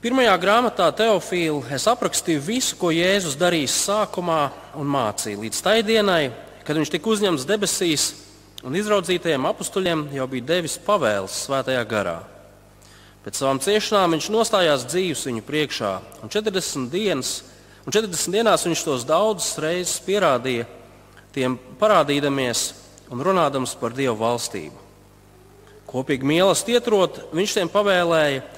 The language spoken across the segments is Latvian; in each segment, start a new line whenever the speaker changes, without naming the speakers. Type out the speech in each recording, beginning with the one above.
Pirmajā grāmatā Teofīla es aprakstīju visu, ko Jēzus darīs sākumā un mācīja līdz tai dienai, kad viņš tika uzņemts debesīs un izraudzītajiem apstuļiem jau bija devis pavēles svētajā garā. Pēc savām ciešanām viņš nostājās dzīves viņu priekšā, un 40, dienas, un 40 dienās viņš tos daudzas reizes pierādīja, tiem parādīdamies un runādams par Dievu valstību. Kopīgi mīlestību ietrot, viņš tiem pavēlēja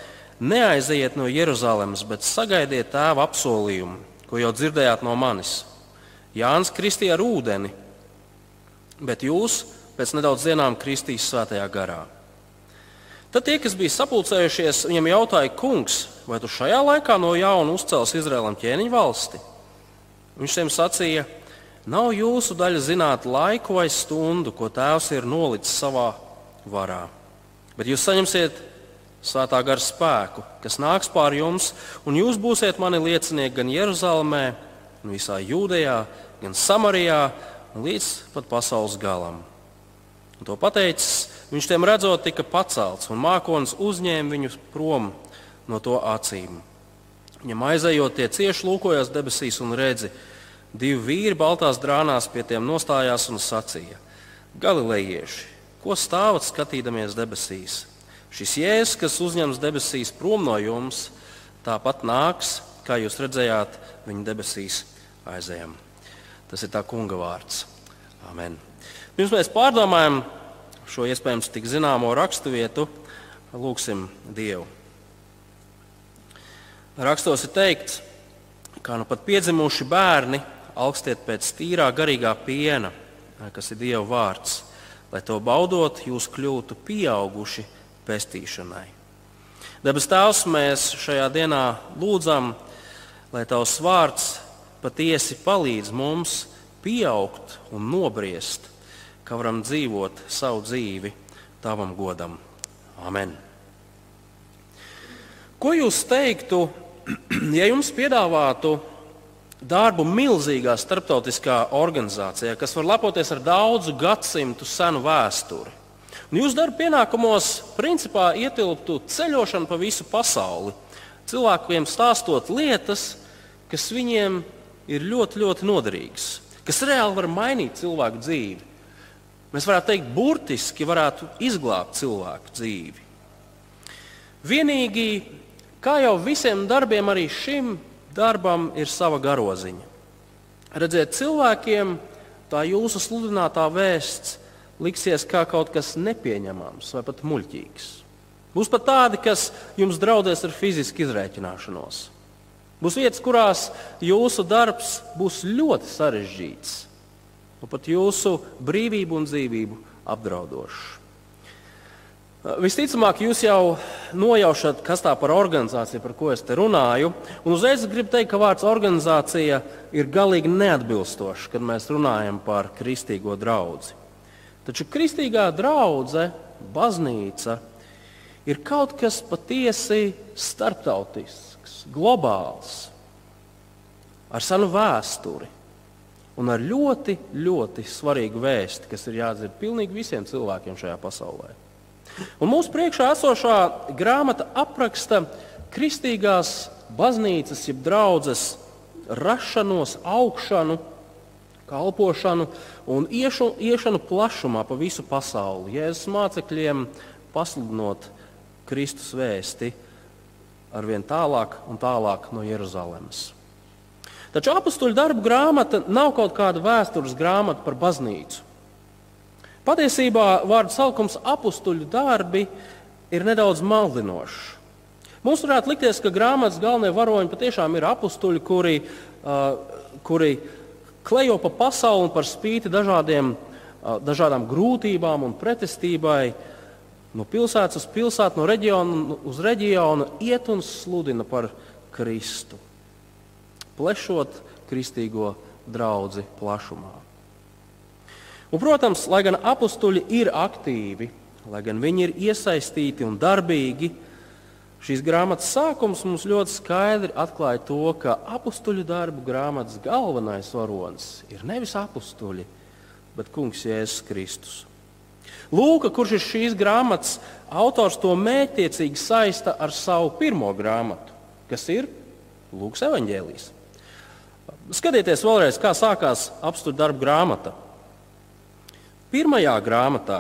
Neaiziet no Jeruzalemes, bet sagaidiet tēva apsolījumu, ko jau dzirdējāt no manis. Jānis kristīja ar ūdeni, bet jūs pēc nedaudz dienām kristīs svētajā garā. Tad tie, kas bija sapulcējušies, viņam jautāja, kungs, vai tu šajā laikā no jauna uzcels Izraēlam ķēniņu valsti? Viņš tiem sacīja, nav jūsu daļa zināt laiku vai stundu, ko tēvs ir nolicis savā varā. Bet jūs saņemsiet svētā gara spēku, kas nāks pār jums, un jūs būsiet mani liecinieki gan Jeruzalemē, gan visā Jūdejā, gan Samarijā, un līdz pat pasaules galam. Un to pateicis, viņš tiem redzot, tika pacelts, un mākslinieks uzņēma viņu prom no to acīm. Viņam aizejot, tie cieši lūkojās debesīs un redzi, divi vīri baltās drānās pie tiem nostājās un sacīja: Galilejieši, ko stāvat skatīdamies debesīs? Šis jēzus, kas uzņems debesīs prom no jums, tāpat nāks, kā jūs redzējāt, viņa debesīs aizējām. Tas ir tā kunga vārds. Amen. Pirms mēs pārdomājam šo iespējams tik zināmo raksturvietu, lūgsim Dievu. Rakstos ir teikts, ka nu pat piedzimuši bērni augstiet pēc tīrā garīgā piena, kas ir Dieva vārds, lai to baudot, jūs kļūtu pieauguši pestīšanai. Debes Tēvs, mēs šajā dienā lūdzam, lai Tavs vārds patiesi palīdz mums pieaugt un nobriest, ka varam dzīvot savu dzīvi Tavam godam. Amen. Ko jūs teiktu, ja jums piedāvātu darbu milzīgā starptautiskā organizācijā, kas var lepoties ar daudzu gadsimtu senu vēsturi? Un jūsu darba pienākumos principā ietilptu ceļošana pa visu pasauli, cilvēkiem stāstot lietas, kas viņiem ir ļoti, ļoti noderīgas, kas reāli var mainīt cilvēku dzīvi. Mēs varētu teikt, burtiski varētu izglābt cilvēku dzīvi. Vienīgi, kā jau visiem darbiem, arī šim darbam ir sava garoziņa. Redziet, cilvēkiem tā jūsu sludinātā vēsts liksies kā kaut kas nepieņemams vai pat muļķīgs. Būs pat tādi, kas jums draudēs ar fizisku izrēķināšanos. Būs vietas, kurās jūsu darbs būs ļoti sarežģīts un pat jūsu brīvību un dzīvību apdraudošs. Visticamāk, jūs jau nojaušat, kas tā par organizāciju, par ko es te runāju. Un uzreiz gribu teikt, ka vārds organizācija ir galīgi neatbilstošs, kad mēs runājam par kristīgo draugu. Taču kristīgā draudzene, baznīca, ir kaut kas patiesi starptautisks, globāls, ar senu vēsturi un ar ļoti, ļoti svarīgu vēsti, kas ir jādzird pilnīgi visiem cilvēkiem šajā pasaulē. Un mūsu priekšā esošā grāmata apraksta kristīgās baznīcas, jeb draudzes rašanos, augšanu kalpošanu un iešu, iešanu plašumā pa visu pasauli. Jēzus mācekļiem pasludinot Kristus vēsti arvien tālāk un tālāk no Jeruzalemes. Taču apakstuļu darbu grāmata nav kaut kāda vēstures grāmata par baznīcu. Patiesībā vārdu saukums apakstuļu darbi ir nedaudz maldinošs. Mums varētu likties, ka grāmatas galvenie varoņi patiešām ir apakstuļi, kuri, uh, kuri uh, klejo pa pasauli un par spīti dažādiem, dažādām grūtībām un pretestībai no pilsētas uz pilsētu, no reģiona uz reģionu iet un sludina par Kristu, plešot kristīgo draugu plašumā. Un, protams, lai gan apstuļi ir aktīvi, lai gan viņi ir iesaistīti un darbīgi, Šīs grāmatas sākums mums ļoti skaidri atklāja to, ka apakstuļu darbu grāmatas galvenais varonis ir nevis apakstuļi, bet Kungs Jēzus Kristus. Lūka, kurš ir šīs grāmatas autors, to mētiecīgi saista ar savu pirmo grāmatu. kas ir Lūks evaņģēlijs. Skatieties vēlreiz, kā sākās apstākļu darba grāmata. Pirmajā grāmatā,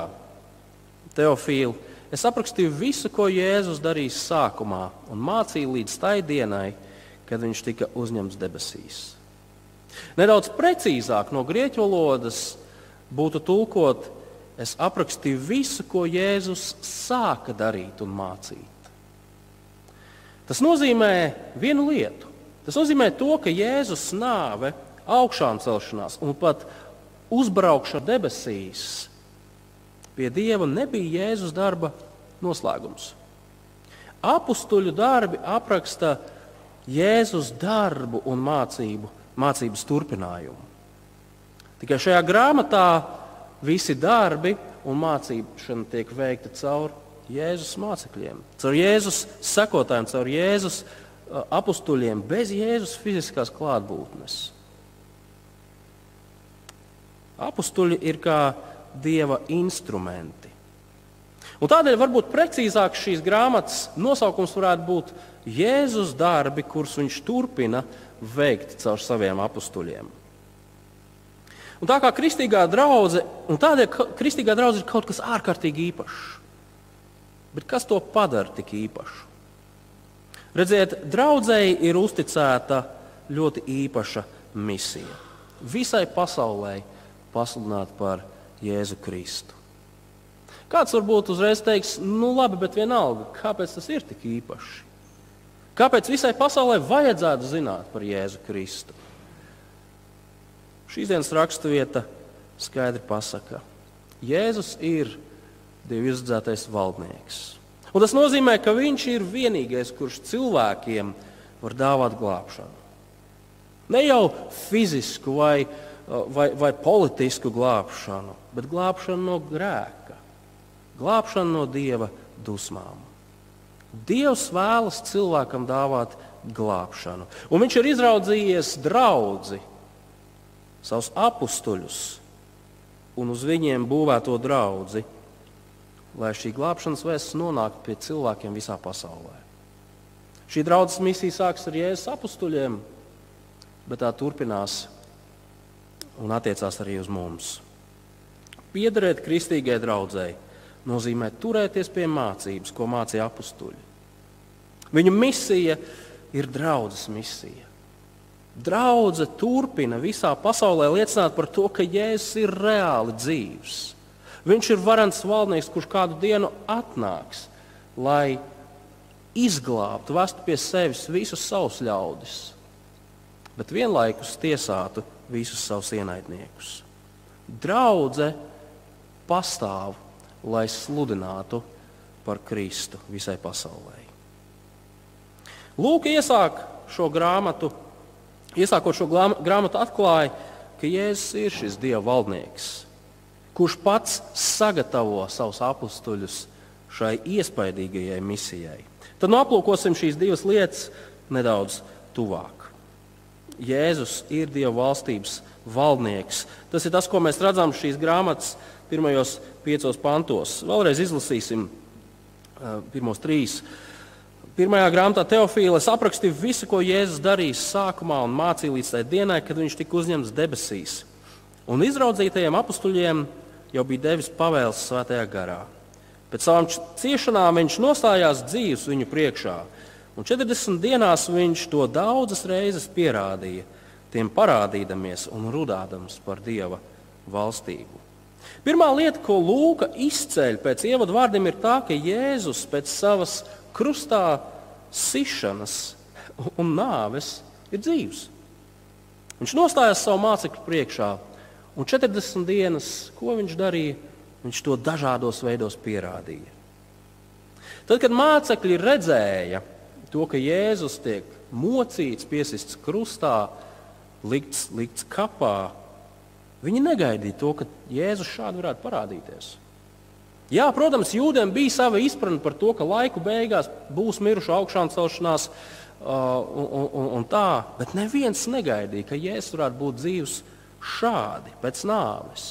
Teofīla, es aprakstīju visu, ko Jēzus darīs sākumā un mācīju līdz tai dienai, kad viņš tika uzņemts debesīs. Nedaudz precīzāk no grieķu valodas būtu tulkot, es aprakstīju visu, ko Jēzus sāka darīt un mācīt. Tas nozīmē vienu lietu. Tas nozīmē to, ka Jēzus nāve, augšām celšanās un pat uzbraukšana debesīs pie Dieva nebija Jēzus darba noslēgums. Apustuļu darbi apraksta Jēzus darbu un mācību, mācības turpinājumu. Tikai šajā grāmatā visi darbi un mācīšana tiek veikta caur Jēzus mācekļiem, caur Jēzus sekotājiem, caur Jēzus apstuļiem, bez Jēzus fiziskās klātbūtnes. Apstuļi ir kā dieva instrumenti. Un tādēļ varbūt precīzāk šīs grāmatas nosaukums varētu būt Jēzus darbi, kurus viņš turpina veikt caur saviem apstuļiem. Un tā kā kristīgā draudzene, un tādēļ kristīgā draudzene ir kaut kas ārkārtīgi īpašs. Bet kas to padara tik īpašu? Redziet, draudzēji ir uzticēta ļoti īpaša misija. Visai pasaulē pasludināt par Jēzu Kristu. Kāds varbūt uzreiz teiks, nu labi, bet vienalga, kāpēc tas ir tik īpaši? Kāpēc visai pasaulē vajadzētu zināt par Jēzu Kristu? Šīs dienas raksturvieta skaidri pasaka, Jēzus ir Dieva izdzētais valdnieks. Un tas nozīmē, ka viņš ir vienīgais, kurš cilvēkiem var dāvāt glābšanu. Ne jau fizisku vai, vai, vai politisku glābšanu, bet glābšanu no grēka, glābšanu no dieva dusmām. Dievs vēlas cilvēkam dāvāt glābšanu. Un viņš ir izraudzījies draugu, savus apstuļus un uz viņiem būvēto draugu lai šī glābšanas vēsts nonāktu pie cilvēkiem visā pasaulē. Šī draudzes misija sākas ar Jēzus apstuļiem, bet tā turpinās un attiecās arī uz mums. Piederēt kristīgai draudzēji nozīmē turēties pie mācības, ko mācīja apstuļi. Viņu misija ir draudzes misija. Draudzene turpina visā pasaulē liecināt par to, ka Jēzus ir reāli dzīves Viņš ir varants valdnieks, kurš kādu dienu atnāks, lai izglābtu, vestu pie sevis visus savus ļaudis, bet vienlaikus tiesātu visus savus ienaidniekus. Draudze pastāv, lai sludinātu par Kristu visai pasaulē. Lūk, iesāk šo grāmatu, iesākot šo grāmatu, atklāja, ka Jēzus ir šis Dieva valdnieks kurš pats sagatavo savus apstuļus šai iespaidīgajai misijai. Tad nu aplūkosim šīs divas lietas nedaudz tuvāk. Jēzus ir Dieva valstības valdnieks. Tas ir tas, ko mēs redzam šīs grāmatas pirmajos piecos pantos. Vēlreiz izlasīsim pirmos trīs. Pirmajā grāmatā Teofīlis aprakstīja visu, ko Jēzus darīs sākumā un mācīja līdz tai dienai, kad viņš tika uzņemts debesīs. Un izraudzītajiem apstuļiem jau bija devis pavēles svētajā garā. Pēc savām ciešanām viņš nostājās dzīves viņu priekšā, un 40 dienās viņš to daudzas reizes pierādīja, tiem parādīdamies un rudādams par Dieva valstību. Pirmā lieta, ko Lūka izceļ pēc ievadu vārdiem, ir tā, ka Jēzus pēc savas krustā sišanas un nāves ir dzīvs. Viņš nostājās savu mācekļu priekšā, Un 40 dienas, ko viņš darīja? Viņš to dažādos veidos pierādīja. Tad, kad mācekļi redzēja to, ka Jēzus tiek mocīts, piesists krustā, likts, likts kapā, viņi negaidīja to, ka Jēzus šādi varētu parādīties. Jā, protams, jūdiem bija sava izpratne par to, ka laiku beigās būs mirušu augšām celšanās uh, un, un, un tā, bet neviens negaidīja, ka Jēzus varētu būt dzīvs šādi pēc nāves.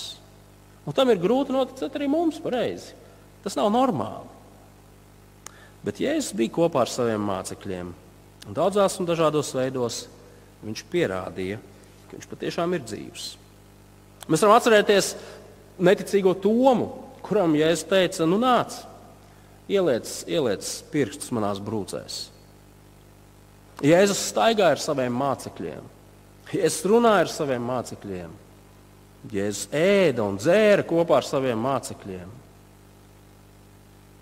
Un tam ir grūti noticēt arī mums pareizi. Tas nav normāli. Bet Jēzus bija kopā ar saviem mācekļiem. Un daudzās un dažādos veidos viņš pierādīja, ka viņš patiešām ir dzīvs. Mēs varam atcerēties neticīgo Tomu, kuram Jēzus teica, nu nāc, ieliec, ieliec pirkstus manās brūcēs. Jēzus staigāja ar saviem mācekļiem. Jēzus runāja ar saviem mācekļiem. Jēzus ēda un dzēra kopā ar saviem mācekļiem.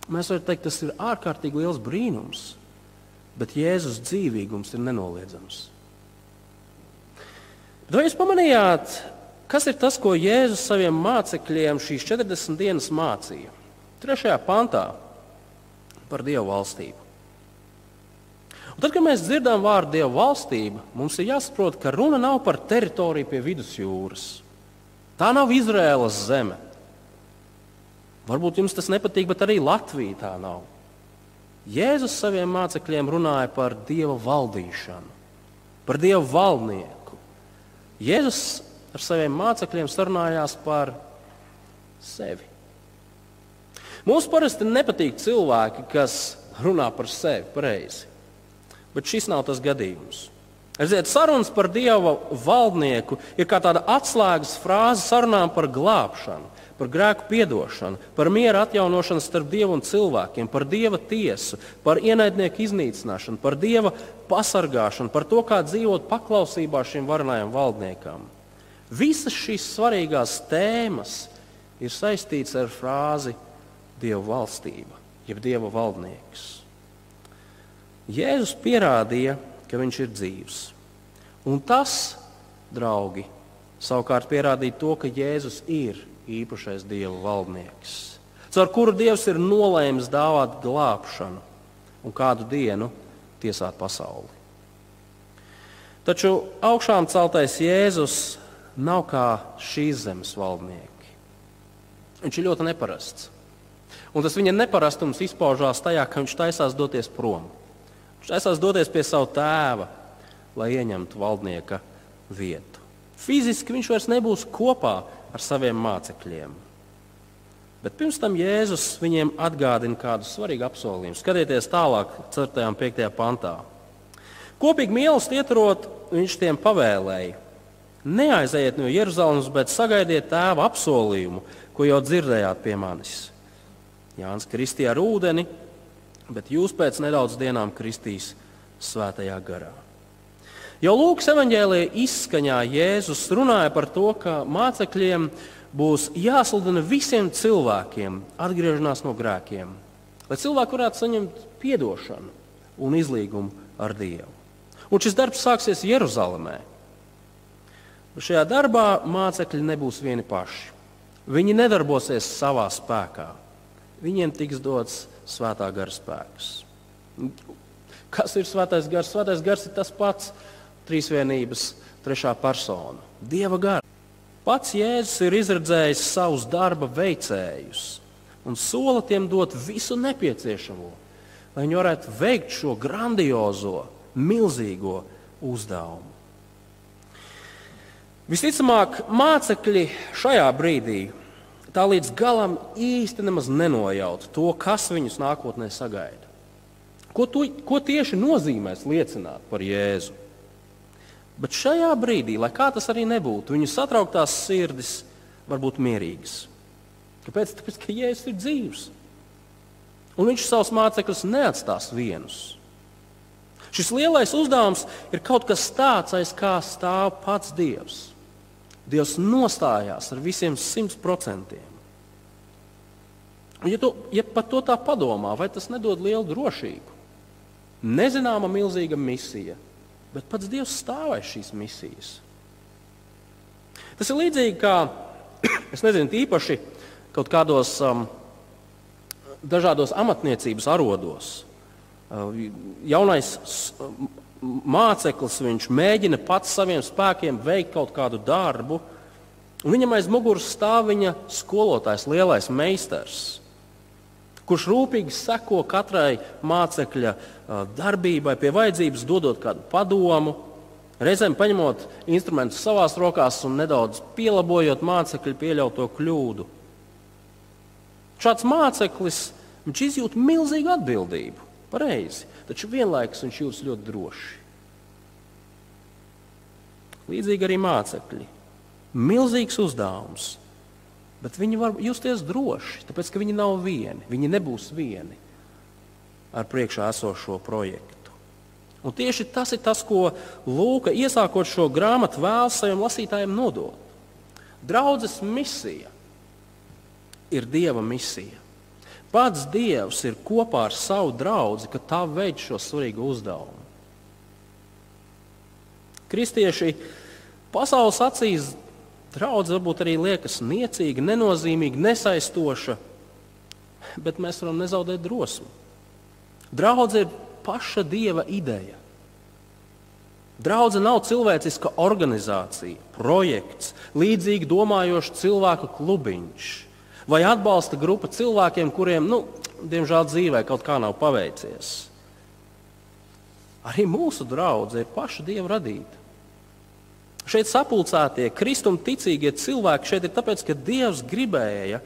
Mēs varam teikt, tas ir ārkārtīgi liels brīnums, bet Jēzus dzīvīgums ir nenoliedzams. Vai jūs pamanījāt, kas ir tas, ko Jēzus saviem mācekļiem šīs 40 dienas mācīja? Trešajā pantā par Dievu valstību. Un tad, kad mēs dzirdam vārdu Dieva valstība, mums ir jāsaprot, ka runa nav par teritoriju pie vidusjūras. Tā nav Izraēlas zeme. Varbūt jums tas nepatīk, bet arī Latvija tā nav. Jēzus saviem mācekļiem runāja par Dieva valdīšanu, par Dieva valdnieku. Jēzus ar saviem mācekļiem sarunājās par sevi. Mums parasti nepatīk cilvēki, kas runā par sevi pareizi. Bet šis nav tas gadījums. Redziet, sarunas par Dieva valdnieku ir kā tāda atslēgas frāze sarunām par glābšanu, par grēku piedošanu, par miera atjaunošanu starp Dievu un cilvēkiem, par Dieva tiesu, par ienaidnieku iznīcināšanu, par Dieva pasargāšanu, par to, kā dzīvot paklausībā šim varenajam valdniekam. Visas šīs svarīgās tēmas ir saistītas ar frāzi Dieva valstība, jeb Dieva valdnieks. Jēzus pierādīja, ka viņš ir dzīvs. Un tas, draugi, savukārt pierādīja to, ka Jēzus ir īpašais Dieva valdnieks, caur kuru Dievs ir nolēmis dāvāt glābšanu un kādu dienu tiesāt pasauli. Taču augšām celtais Jēzus nav kā šīs zemes valdnieki. Viņš ir ļoti neparasts. Un tas viņa neparastums izpaužās tajā, ka viņš taisās doties prom. Viņš taisās doties pie sava tēva, lai ieņemtu valdnieka vietu. Fiziski viņš vairs nebūs kopā ar saviem mācekļiem. Bet pirms tam Jēzus viņiem atgādina kādu svarīgu apsolījumu. Skatieties tālāk, 4. un 5. pantā. Kopīgi mīlestību ieturot, viņš tiem pavēlēja: Neaiziet no Jeruzalemes, bet sagaidiet tēva apsolījumu, ko jau dzirdējāt pie manis. Jānis Kristīja ar ūdeni, bet jūs pēc nedaudz dienām kristīs svētajā garā. Jau Lūkas evanģēlīja izskaņā Jēzus runāja par to, ka mācekļiem būs jāsludina visiem cilvēkiem atgriešanās no grēkiem, lai cilvēki varētu saņemt atdošanu un izlīgumu ar Dievu. Un šis darbs sāksies Jeruzalemē. Šajā darbā mācekļi nebūs vieni paši. Viņi nedarbosies savā spēkā. Viņiem tiks dots svētā gara spēks. Kas ir svētais gars? Svētais gars ir tas pats trīsvienības trešā persona - Dieva gars. Pats Jēzus ir izredzējis savus darba veicējus un sola tiem dot visu nepieciešamo, lai viņi varētu veikt šo grandiozo, milzīgo uzdevumu. Visticamāk, mācekļi šajā brīdī tā līdz galam īsti nemaz nenojauta to, kas viņus nākotnē sagaida. Ko, to, ko tieši nozīmēs liecināt par Jēzu? Bet šajā brīdī, lai kā tas arī nebūtu, viņu satrauktās sirdis var būt mierīgas. Kāpēc? Tāpēc, ka Jēzus ir dzīvs. Un viņš savus mācekļus neatstās vienus. Šis lielais uzdevums ir kaut kas tāds, aiz kā stāv pats Dievs. Dievs nostājās ar visiem simt procentiem. Ja, tu, ja par to tā padomā, vai tas nedod lielu drošību? Nezināma milzīga misija, bet pats Dievs stāv aiz šīs misijas. Tas ir līdzīgi kā, es nezinu, īpaši kaut kādos um, dažādos amatniecības arodos. Uh, jaunais māceklis, viņš mēģina pats saviem spēkiem veikt kaut kādu darbu, un viņam aiz muguras stāv viņa skolotājs, lielais meistars, kurš rūpīgi seko katrai mācekļa darbībai, pie vajadzības dodot kādu padomu, reizēm paņemot instrumentus savās rokās un nedaudz pielabojot mācekļu pieļauto kļūdu. Šāds māceklis izjūt milzīgu atbildību. Pareizi. Taču vienlaikus viņš jūtas ļoti droši. Līdzīgi arī mācekļi. Milzīgs uzdevums, bet viņi var justies droši, tāpēc ka viņi nav vieni. Viņi nebūs vieni ar priekšā esošo projektu. Un tieši tas ir tas, ko Lūka iesākot šo grāmatu vēlas saviem lasītājiem nodot. Draudzes misija ir Dieva misija. Pats Dievs ir kopā ar savu draugu, ka tā veids šo svarīgu uzdevumu. Kristieši pasaules acīs draudzē varbūt arī liekas niecīga, nenozīmīga, nesaistoša, bet mēs varam nezaudēt drosmi. Draudze ir paša Dieva ideja. Draudze nav cilvēciska organizācija, projekts, līdzīgi domājošs cilvēku klubiņš vai atbalsta grupa cilvēkiem, kuriem, nu, diemžēl, dzīvē kaut kā nav paveicies. Arī mūsu draudzene ir paša Dieva radīta. Šeit sapulcētie kristuma ticīgie cilvēki šeit ir tāpēc, ka Dievs gribēja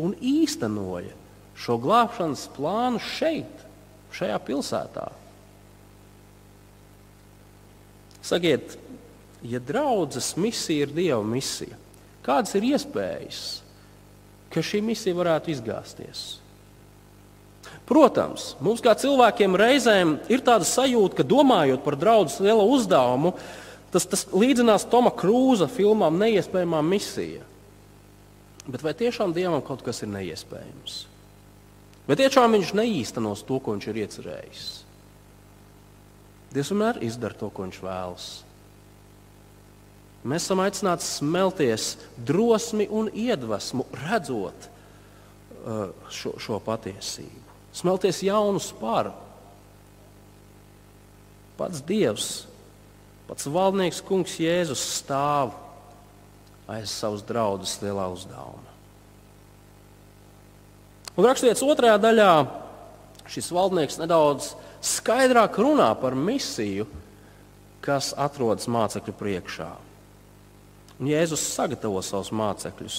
un īstenoja šo glābšanas plānu šeit, šajā pilsētā. Sakiet, ja draudzes misija ir Dieva misija, kādas ir iespējas, ka šī misija varētu izgāzties? Protams, mums kā cilvēkiem reizēm ir tāda sajūta, ka domājot par draugu lielu uzdevumu, tas, tas līdzinās Toma Krūza filmām Neiespējamā misija. Bet vai tiešām Dievam kaut kas ir neiespējams? Vai tiešām viņš neīstenos to, ko viņš ir iecerējis? Dievs vienmēr izdara to, ko viņš vēlas. Mēs esam aicināti smelties drosmi un iedvesmu, redzot uh, šo, šo patiesību. Smelties jaunu spāru. Pats Dievs, pats valdnieks Kungs Jēzus stāv aiz savas draudzes lielā uzdevuma. Un raksturietas otrajā daļā šis valdnieks nedaudz skaidrāk runā par misiju, kas atrodas mācekļu priekšā. Un Jēzus sagatavo savus mācekļus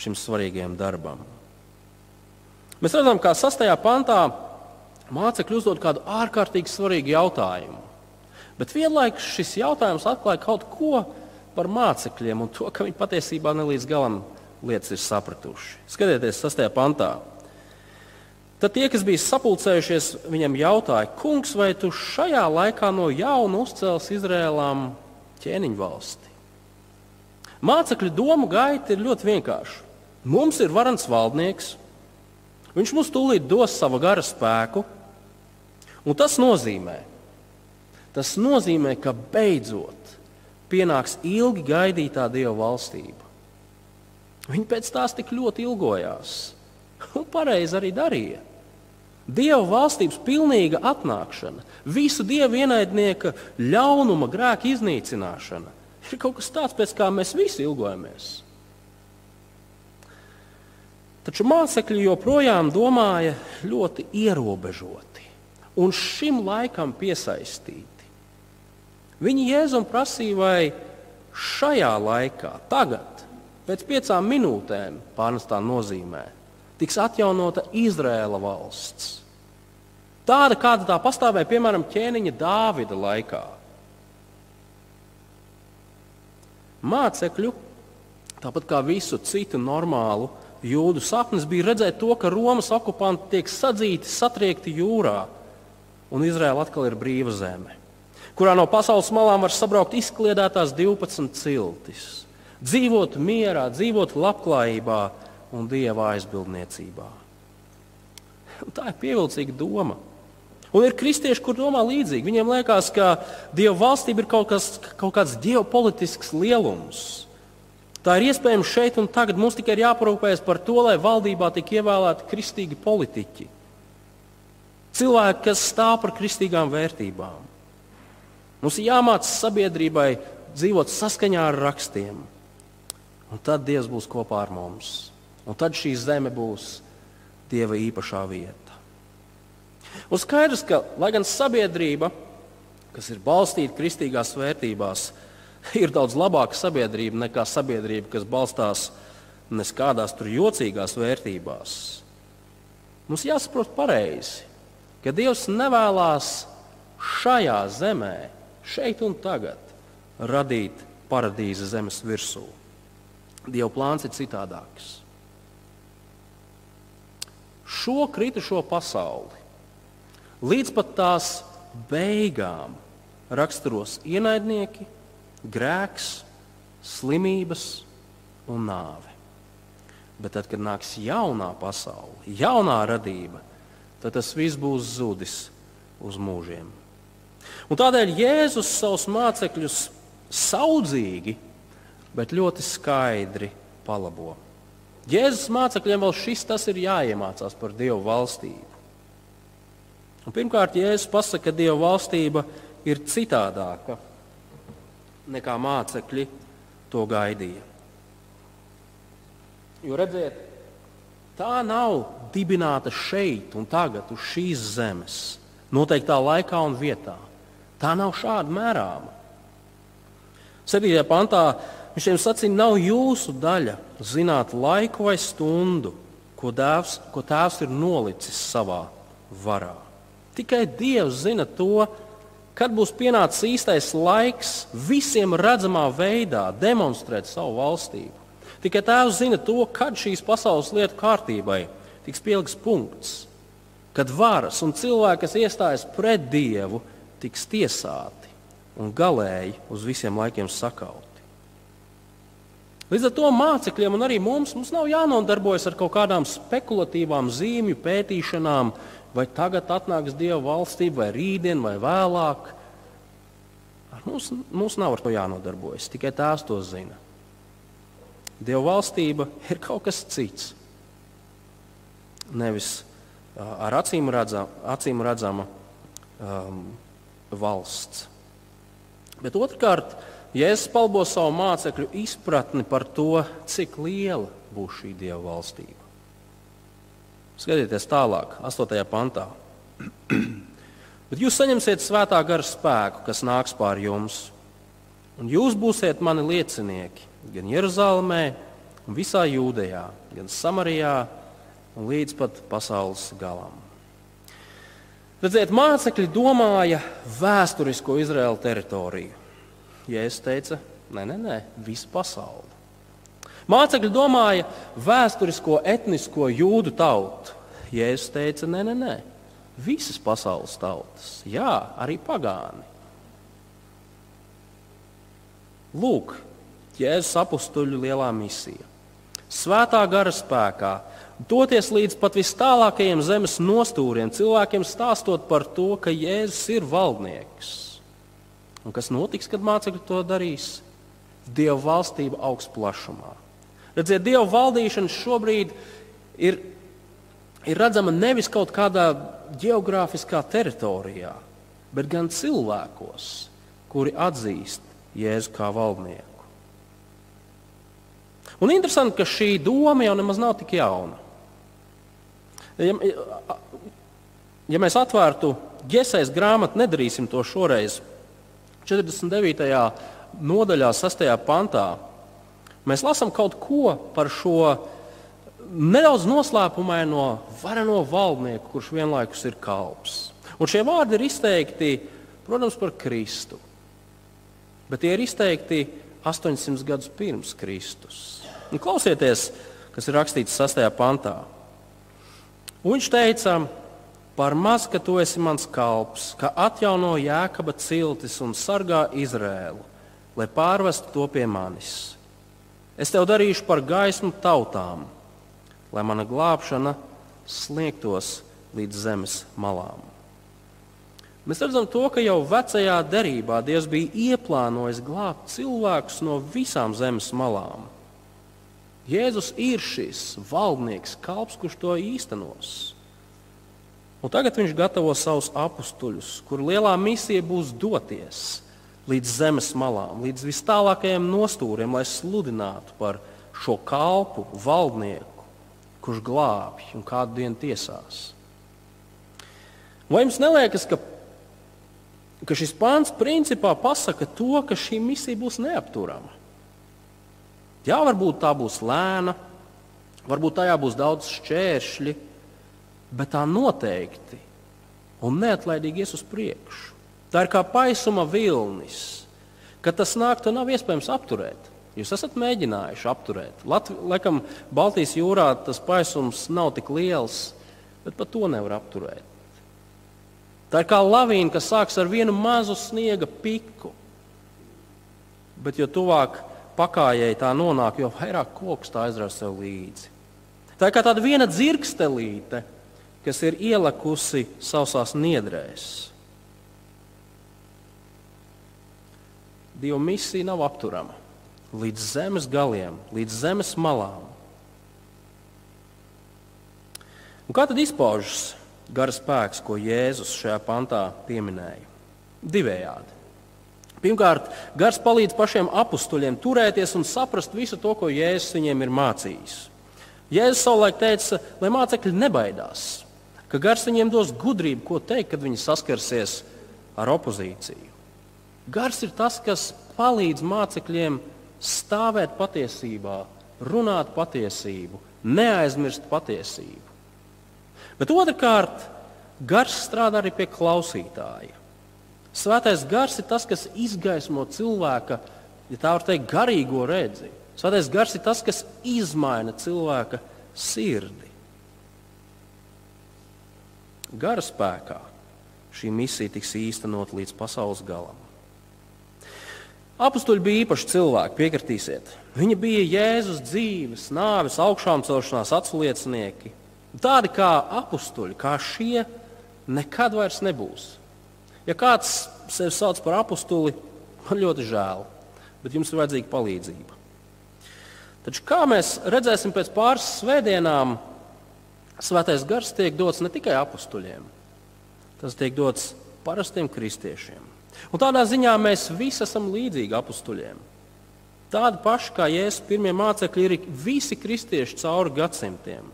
šim svarīgajam darbam. Mēs redzam, kā sastajā pantā mācekļi uzdod kādu ārkārtīgi svarīgu jautājumu. Bet vienlaikus šis jautājums atklāja kaut ko par mācekļiem un to, ka viņi patiesībā ne līdz galam lietas ir sapratuši. Skatieties, sastajā pantā. Tad tie, kas bija sapulcējušies, viņam jautāja, kungs, vai tu šajā laikā no jauna uzcēls Izrēlām ķēniņu valsti? Mācekļu domu gaita ir ļoti vienkārša. Mums ir varants valdnieks, viņš mums tūlīt dos savu gara spēku, un tas nozīmē, tas nozīmē ka beidzot pienāks ilgi gaidītā Dieva valstība. Viņi pēc tās tik ļoti ilgojās, un pareizi arī darīja. Dieva valstības pilnīga atnākšana, visu dievu ienaidnieka ļaunuma, grēka iznīcināšana ir kaut kas tāds, pēc kā mēs visi ilgojamies. Taču mācekļi joprojām domāja ļoti ierobežoti un šim laikam piesaistīti. Viņi Jēzum prasīja, vai šajā laikā, tagad, pēc piecām minūtēm, pārnestā nozīmē, tiks atjaunota Izraēla valsts. Tāda, kāda tā pastāvēja piemēram ķēniņa Dāvida laikā. Mācekļu, tāpat kā visu citu normālu jūdu sapnis, bija redzēt to, ka Romas okupanti tiek sadzīti, satriekti jūrā, un Izraela atkal ir brīva zeme, kurā no pasaules malām var sabraukt izkliedētās 12 ciltis, dzīvot mierā, dzīvot labklājībā, un dieva aizbildniecībā. Un tā ir pievilcīga doma. Un ir kristieši, kur domā līdzīgi. Viņiem liekas, ka Dieva valstība ir kaut, kas, kaut kāds ģeopolitisks lielums. Tā ir iespējams šeit un tagad. Mums tikai ir jāparūpējas par to, lai valdībā tiktu ievēlēti kristīgi politiķi. Cilvēki, kas stāv par kristīgām vērtībām. Mums ir jāmācās sabiedrībai dzīvot saskaņā ar rakstiem. Un tad Dievs būs kopā ar mums. Un tad šī zeme būs Dieva īpašā vieta. Un skaidrs, ka lai gan sabiedrība, kas ir balstīta kristīgās vērtībās, ir daudz labāka sabiedrība nekā sabiedrība, kas balstās neskādās tur jocīgās vērtībās, mums jāsaprot pareizi, ka Dievs nevēlas šajā zemē, šeit un tagad, radīt paradīze zemes virsū. Dieva plāns ir citādāks. Šo kritušo pasauli līdz pat tās beigām raksturos ienaidnieki, grēks, slimības un nāve. Bet tad, kad nāks jaunā pasaule, jaunā radība, tad tas viss būs zudis uz mūžiem. Un tādēļ Jēzus savus mācekļus saudzīgi, bet ļoti skaidri palabo. Jēzus mācekļiem vēl šis tas ir jāiemācās par Dievu valstību. Un pirmkārt, Jēzus pasaka, ka Dieva valstība ir citādāka nekā mācekļi to gaidīja. Jo redziet, tā nav dibināta šeit un tagad, uz šīs zemes, noteiktā laikā un vietā. Tā nav šāda mērāma. 7. pantā viņš šiem sacīja, nav jūsu daļa zināt laiku vai stundu, ko, dēvs, ko tēvs ir nolicis savā varā. Tikai Dievs zina to, kad būs pienācis īstais laiks visiem redzamā veidā demonstrēt savu valstību. Tikai Tēvs zina to, kad šīs pasaules lietu kārtībai tiks pielikts punkts, kad varas un cilvēki, kas iestājas pret Dievu, tiks tiesāti un galēji uz visiem laikiem sakauti. Līdz ar to mācekļiem un arī mums, mums nav jānodarbojas ar kaut kādām spekulatīvām zīmju pētīšanām, vai tagad atnāks Dieva valstība, vai rītdien, vai vēlāk. Mums, mums nav ar to jānodarbojas, tikai tās to zina. Dieva valstība ir kaut kas cits. Nevis ar acīm, redzam, acīm redzama um, valsts. Bet otrkārt, Jēzus palbo savu mācekļu izpratni par to, cik liela būs šī Dieva valstība. Skatieties tālāk, 8. pantā. Bet jūs saņemsiet svētā gara spēku, kas nāks pār jums, un jūs būsiet mani liecinieki gan Jeruzalemē, gan visā Jūdejā, gan Samarijā un līdz pat pasaules galam. Redziet, mācekļi domāja vēsturisko Izraēlu teritoriju. Jēzus teica, nē, nē, nē, visu pasauli. Mācekļi domāja vēsturisko etnisko jūdu tautu. Jēzus teica, nē, nē, nē, visas pasaules tautas, jā, arī pagāni. Lūk, Jēzus apstuļu lielā misija. Svētā gara spēkā, doties līdz pat vis tālākajiem zemes nostūriem, cilvēkiem stāstot par to, ka Jēzus ir valdnieks. Un kas notiks, kad mācekļi to darīs? Dieva valstība augsts plašumā. Redziet, Dieva valdīšana šobrīd ir, ir redzama nevis kaut kādā geogrāfiskā teritorijā, bet gan cilvēkos, kuri atzīst Jēzu kā valdnieku. Un interesanti, ka šī doma jau nemaz nav tik jauna. Ja, ja mēs atvērtu Gesēs grāmatu, nedarīsim to šoreiz. 49. nodaļā, 6. pantā, mēs lasām kaut ko par šo nedaudz noslēpumaino vareno valdnieku, kurš vienlaikus ir kalps. Un šie vārdi ir izteikti, protams, par Kristu. Bet tie ir izteikti 800 gadus pirms Kristus. Un klausieties, kas ir rakstīts 6. pantā. Un viņš teica, par maz, ka tu esi mans kalps, ka atjauno jēkaba ciltis un sargā Izrēlu, lai pārvestu to pie manis. Es tev darīšu par gaismu tautām, lai mana glābšana sniegtos līdz zemes malām. Mēs redzam, to, ka jau vecajā derībā Dievs bija ieplānojis glābt cilvēkus no visām zemes malām. Jēzus ir šis valdnieks, kalps, kurš to īstenos. Un tagad viņš gatavo savus apstuļus, kur lielā misija būs doties līdz zemes malām, līdz vis tālākajiem nostūriem, lai sludinātu par šo kalpu, valdnieku, kurš glābj un kādu dienu tiesās. Vai jums neliekas, ka, ka šis pāns principā pasaka to, ka šī misija būs neapturama? Jā, varbūt tā būs lēna, varbūt tajā būs daudz šķēršļi, bet tā noteikti un neatlaidīgi ies uz priekšu. Tā ir kā paisuma vilnis. Kad tas nāk, to nav iespējams apturēt. Jūs esat mēģinājuši apturēt. Latvijam, Baltijas jūrā tas paisums nav tik liels, bet pat to nevar apturēt. Tā ir kā lavīna, kas sākas ar vienu mazu sniega piku. Bet jo tuvāk pakājai tā nonāk, jo vairāk koks tā aizrauja sev līdzi. Tā ir kā tāda viena dzirkstelīte, kas ir ielikusi sausās niedrēs. Dieva misija nav apturama līdz zemes galiem, līdz zemes malām. Un kā tad izpaužas gara spēks, ko Jēzus šajā pantā pieminēja? Divējādi. Pirmkārt, gars palīdz pašiem apstuļiem turēties un saprast visu to, ko Jēzus viņiem ir mācījis. Jēzus savulaik teica, lai mācekļi nebaidās, ka gars viņiem dos gudrību, ko teikt, kad viņi saskarsies ar opozīciju. Gars ir tas, kas palīdz mācekļiem stāvēt patiesībā, runāt patiesību, neaizmirst patiesību. Bet otrkārt, gars strādā arī pie klausītāja. Svētais gars ir tas, kas izgaismo cilvēka, ja tā var teikt, garīgo redzi. Svētais gars ir tas, kas izmaina cilvēka sirdi. Gara spēkā šī misija tiks īstenot līdz pasaules galam. Apostoli bija īpaši cilvēki, piekritīsiet. Viņi bija Jēzus dzīves, nāves, augšām celšanās atsliecinieki. Tādi kā apstuļi, kā šie, nekad vairs nebūs. Ja kāds sevi sauc par apstuli, man ļoti žēl, bet jums ir vajadzīga palīdzība. Taču kā mēs redzēsim pēc pāris svētdienām, Svētais gars tiek dots ne tikai apstuļiem, tas tiek dots parastiem kristiešiem. Un tādā ziņā mēs visi esam līdzīgi apstuļiem. Tādi paši kā Jēzus pirmie mācekļi ir visi kristieši cauri gadsimtiem.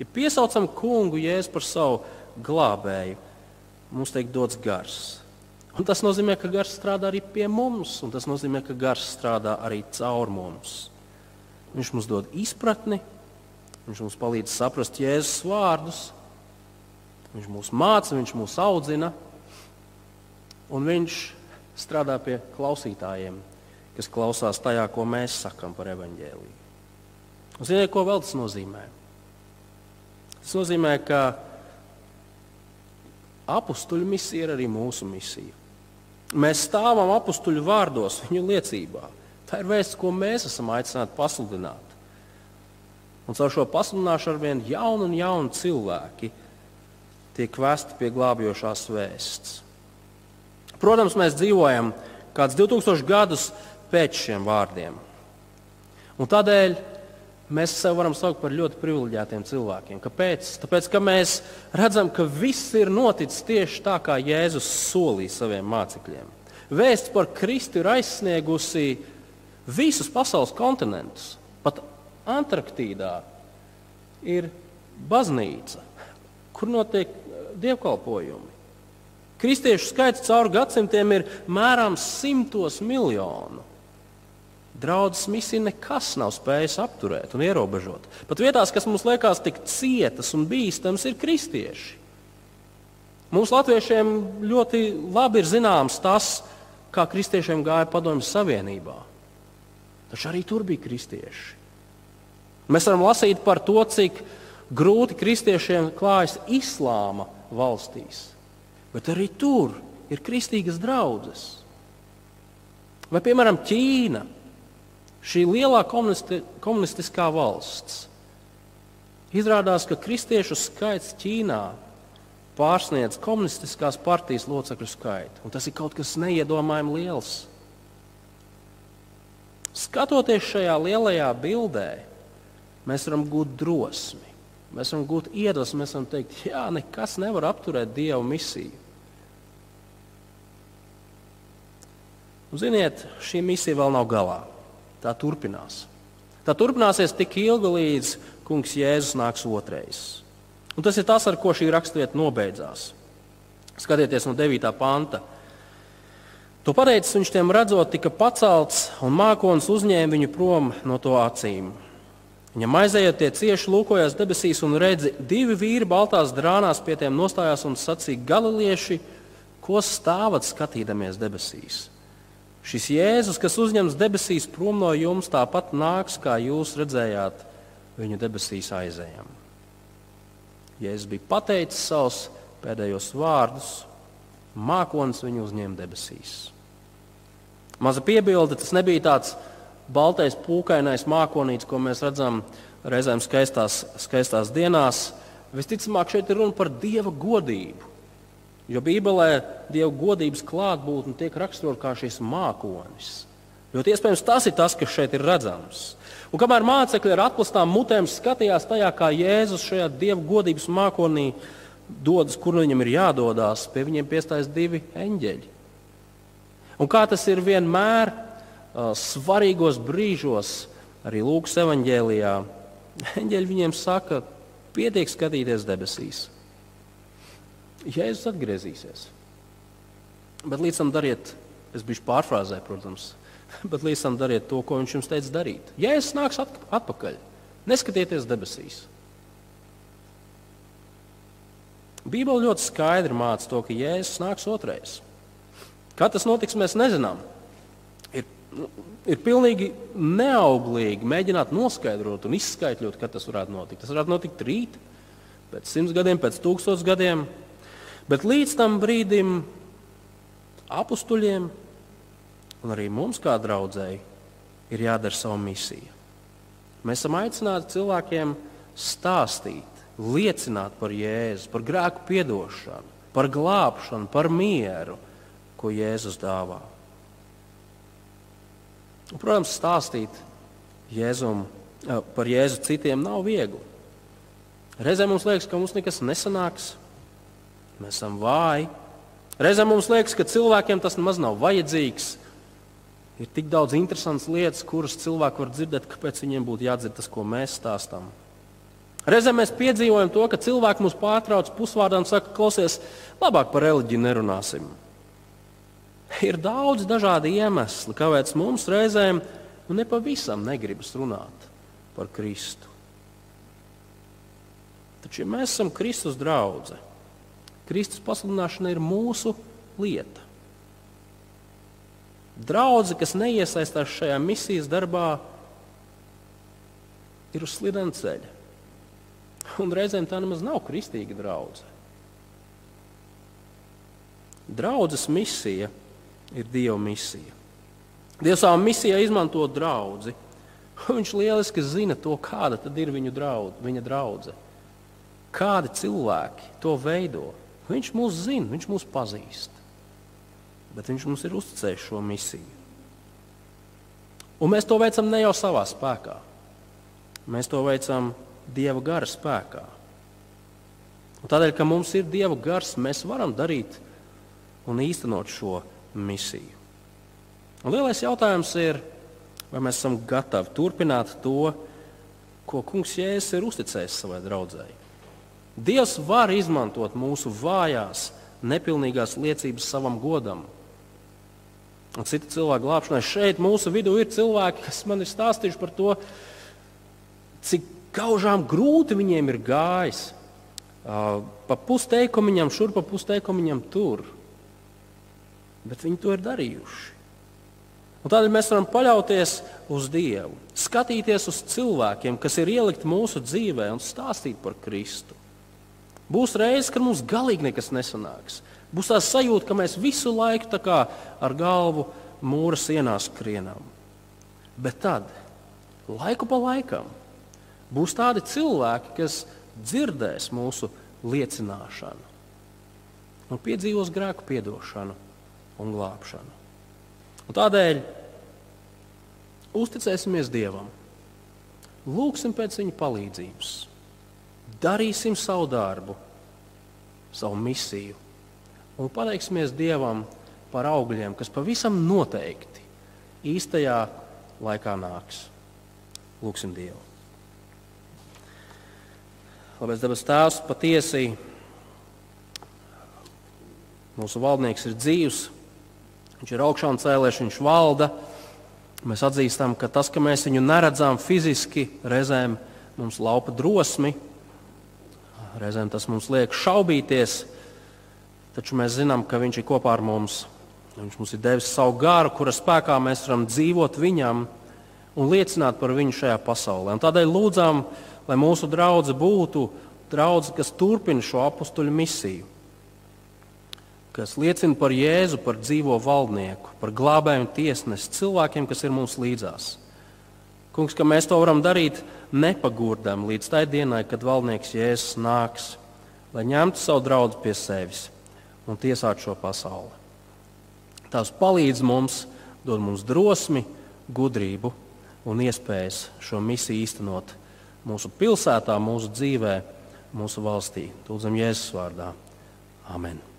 Ja piesaucam kungu Jēzu par savu glābēju, mums tiek dots gars. Un tas nozīmē, ka gars strādā arī pie mums, un tas nozīmē, ka gars strādā arī caur mums. Viņš mums dod izpratni, viņš mums palīdz saprast Jēzus vārdus, viņš mūs māca, viņš mūs audzina un viņš strādā pie klausītājiem, kas klausās tajā, ko mēs sakām par evaņģēlīju. Ziniet, ko vēl tas nozīmē? Tas nozīmē, ka apstuļu misija ir arī mūsu misija. Mēs stāvam apstuļu vārdos, viņu liecībā. Tā ir vēsts, ko mēs esam aicināti pasludināt. Un caur šo pasludināšanu ar vien jaunu un jaunu cilvēki tiek vesti pie glābjošās vēsts. Protams, mēs dzīvojam kādus 2000 gadus pēc šiem vārdiem. Un tādēļ mēs sevi varam saukt par ļoti privileģētiem cilvēkiem. Kāpēc? Tāpēc, ka mēs redzam, ka viss ir noticis tieši tā, kā Jēzus solīja saviem mācekļiem. Vēsts par Kristu ir aizsniegusi visus pasaules kontinentus. Pat Antarktīdā ir baznīca, kur notiek dievkalpojumi. Kristiešu skaits cauri gadsimtiem ir mērāms simtos miljonu. Draudzes misija nekas nav spējis apturēt un ierobežot. Pat vietās, kas mums liekas tik cietas un bīstamas, ir kristieši. Mums, latviešiem, ļoti labi ir zināms tas, kā kristiešiem gāja Padomju Savienībā. Taču arī tur bija kristieši. Mēs varam lasīt par to, cik grūti kristiešiem klājas islāma valstīs bet arī tur ir kristīgas draudzes. Vai, piemēram, Ķīna, šī lielā komunisti, komunistiskā valsts. Izrādās, ka kristiešu skaits Ķīnā pārsniedz komunistiskās partijas locekļu skaitu. Un tas ir kaut kas neiedomājami liels. Skatoties šajā lielajā bildē, mēs varam gūt drosmi, mēs varam gūt iedvesmu, mēs varam teikt, jā, nekas nevar apturēt Dieva misiju. Un, ziniet, šī misija vēl nav galā. Tā turpinās. Tā turpināsies tik ilgi, līdz kungs Jēzus nāks otrais. Un tas ir tas, ar ko šī raksturvieta nobeidzās. Skatieties no 9. panta. To pateicis viņš tiem redzot, tika pacelts un mākslinieks uzņēma viņu prom no to acīm. Viņam aizējot tie cieši lūkojās debesīs un redzi, divi vīri baltās drānās pie tiem nostājās un sacīja: Galilieši, ko stāvat skatīdamies debesīs? Šis Jēzus, kas uzņems debesīs prom no jums, tāpat nāks, kā jūs redzējāt, viņu debesīs aizējām. Jēzus bija pateicis savus pēdējos vārdus, mākonis viņu uzņēma debesīs. Maza piebilde, tas nebija tāds baltais, pūkainais mākonītis, ko mēs redzam reizēm skaistās, skaistās dienās. Visticamāk, šeit ir runa par dieva godību. Jo Bībelē dieva godības klātbūtne tiek raksturota kā šis mākonis. Ļoti iespējams, tas ir tas, kas šeit ir redzams. Un kamēr mācekļi ar atklātām mutēm skatījās tajā, kā Jēzus šajā dieva godības mākonī dodas, kur viņam ir jādodas, pie viņiem piestājas divi eņģeļi. Un kā tas ir vienmēr, svarīgos brīžos, arī Lūkas evanģēlijā, eņģeļi viņiem saka, pietiek skatīties debesīs. Jēzus atgriezīsies. Bet līdz tam dariet, es biju pārfrāzēju, protams, bet līdz tam dariet to, ko viņš jums teica darīt. Jēzus nāks atpakaļ. Neskatieties debesīs. Bībele ļoti skaidri māca to, ka Jēzus nāks otrais. Kā tas notiks, mēs nezinām ir pilnīgi neauglīgi mēģināt noskaidrot un izskaidrot, kad tas varētu notikt. Tas varētu notikt rīt, pēc simts gadiem, pēc tūkstošiem gadiem. Bet līdz tam brīdim apstuļiem un arī mums, kā draudzēji, ir jādara savu misiju. Mēs esam aicināti cilvēkiem stāstīt, liecināt par Jēzu, par grēku piedošanu, par glābšanu, par mieru, ko Jēzus dāvā. Un, protams, stāstīt Jēzum, par Jēzu citiem nav viegli. Reizēm mums liekas, ka mums nekas nesanāks, mēs esam vāji. Reizēm mums liekas, ka cilvēkiem tas nemaz nav vajadzīgs. Ir tik daudz interesantas lietas, kuras cilvēki var dzirdēt, kāpēc viņiem būtu jādzird tas, ko mēs stāstām. Reizēm mēs piedzīvojam to, ka cilvēki mūs pārtrauc pusvārdā un saka, klausies, labāk par reliģiju nerunāsim. Ir daudz dažādu iemeslu, kāpēc mums reizēm nu, nepavisam negribas runāt par Kristu. Taču, ja mēs esam Kristus draugi, Kristus pasludināšana ir mūsu lieta. Draugi, kas neiesaistās šajā misijas darbā, ir uz slidena ceļa. Un reizēm tā nemaz nav kristīga draudzene. Draudzes misija ir Dieva misija. Dievs savā misijā izmanto draugu. Viņš lieliski zina to, kāda ir viņu draudz, viņa draudzene. Kādi cilvēki to veido. Viņš mūs zina, viņš mūs pazīst. Bet viņš mums ir uzticējis šo misiju. Un mēs to veicam ne jau savā spēkā. Mēs to veicam Dieva gara spēkā. Un tādēļ, ka mums ir Dieva gars, mēs varam darīt un īstenot šo misiju. Un lielais jautājums ir, vai mēs esam gatavi turpināt to, ko Kungs Jēzus ir uzticējis savai draudzēji. Dievs var izmantot mūsu vājās, nepilnīgās liecības savam godam. Un citu cilvēku glābšanai šeit mūsu vidū ir cilvēki, kas man ir stāstījuši par to, cik gaužām grūti viņiem ir gājis. Pa pusteikumiņam šur, pa pusteikumiņam tur bet viņi to ir darījuši. Un tādēļ mēs varam paļauties uz Dievu, skatīties uz cilvēkiem, kas ir ielikti mūsu dzīvē un stāstīt par Kristu. Būs reizes, kad mums galīgi nekas nesanāks. Būs tā sajūta, ka mēs visu laiku ar galvu mūra sienā skrienam. Bet tad, laiku pa laikam, būs tādi cilvēki, kas dzirdēs mūsu liecināšanu un piedzīvos grēku piedošanu un glābšanu. Un tādēļ uzticēsimies Dievam, lūgsim pēc Viņa palīdzības, darīsim savu darbu, savu misiju un pateiksimies Dievam par augļiem, kas pavisam noteikti īstajā laikā nāks. Lūksim Dievu. Labais dabas tēvs patiesi mūsu valdnieks ir dzīvs. Viņš ir augšām cēlēs, viņš valda. Mēs atzīstam, ka tas, ka mēs viņu neredzam fiziski, reizēm mums laupa drosmi, reizēm tas mums liek šaubīties, taču mēs zinām, ka Viņš ir kopā ar mums. Viņš mums ir devis savu gāru, kura spēkā mēs varam dzīvot viņam un liecināt par viņu šajā pasaulē. Un tādēļ lūdzām, lai mūsu draudzene būtu draudzene, kas turpina šo apakstuļu misiju, kas liecina par Jēzu, par dzīvo valdnieku, par glābēju un tiesnesi cilvēkiem, kas ir mums līdzās. Kungs, ka mēs to varam darīt nepagurdam līdz tai dienai, kad valdnieks Jēzus nāks, lai ņemtu savu draugu pie sevis un tiesātu šo pasauli. Tās palīdz mums, dod mums drosmi, gudrību un iespējas šo misiju īstenot mūsu pilsētā, mūsu dzīvē, mūsu valstī. Lūdzam, Jēzus vārdā. Amen!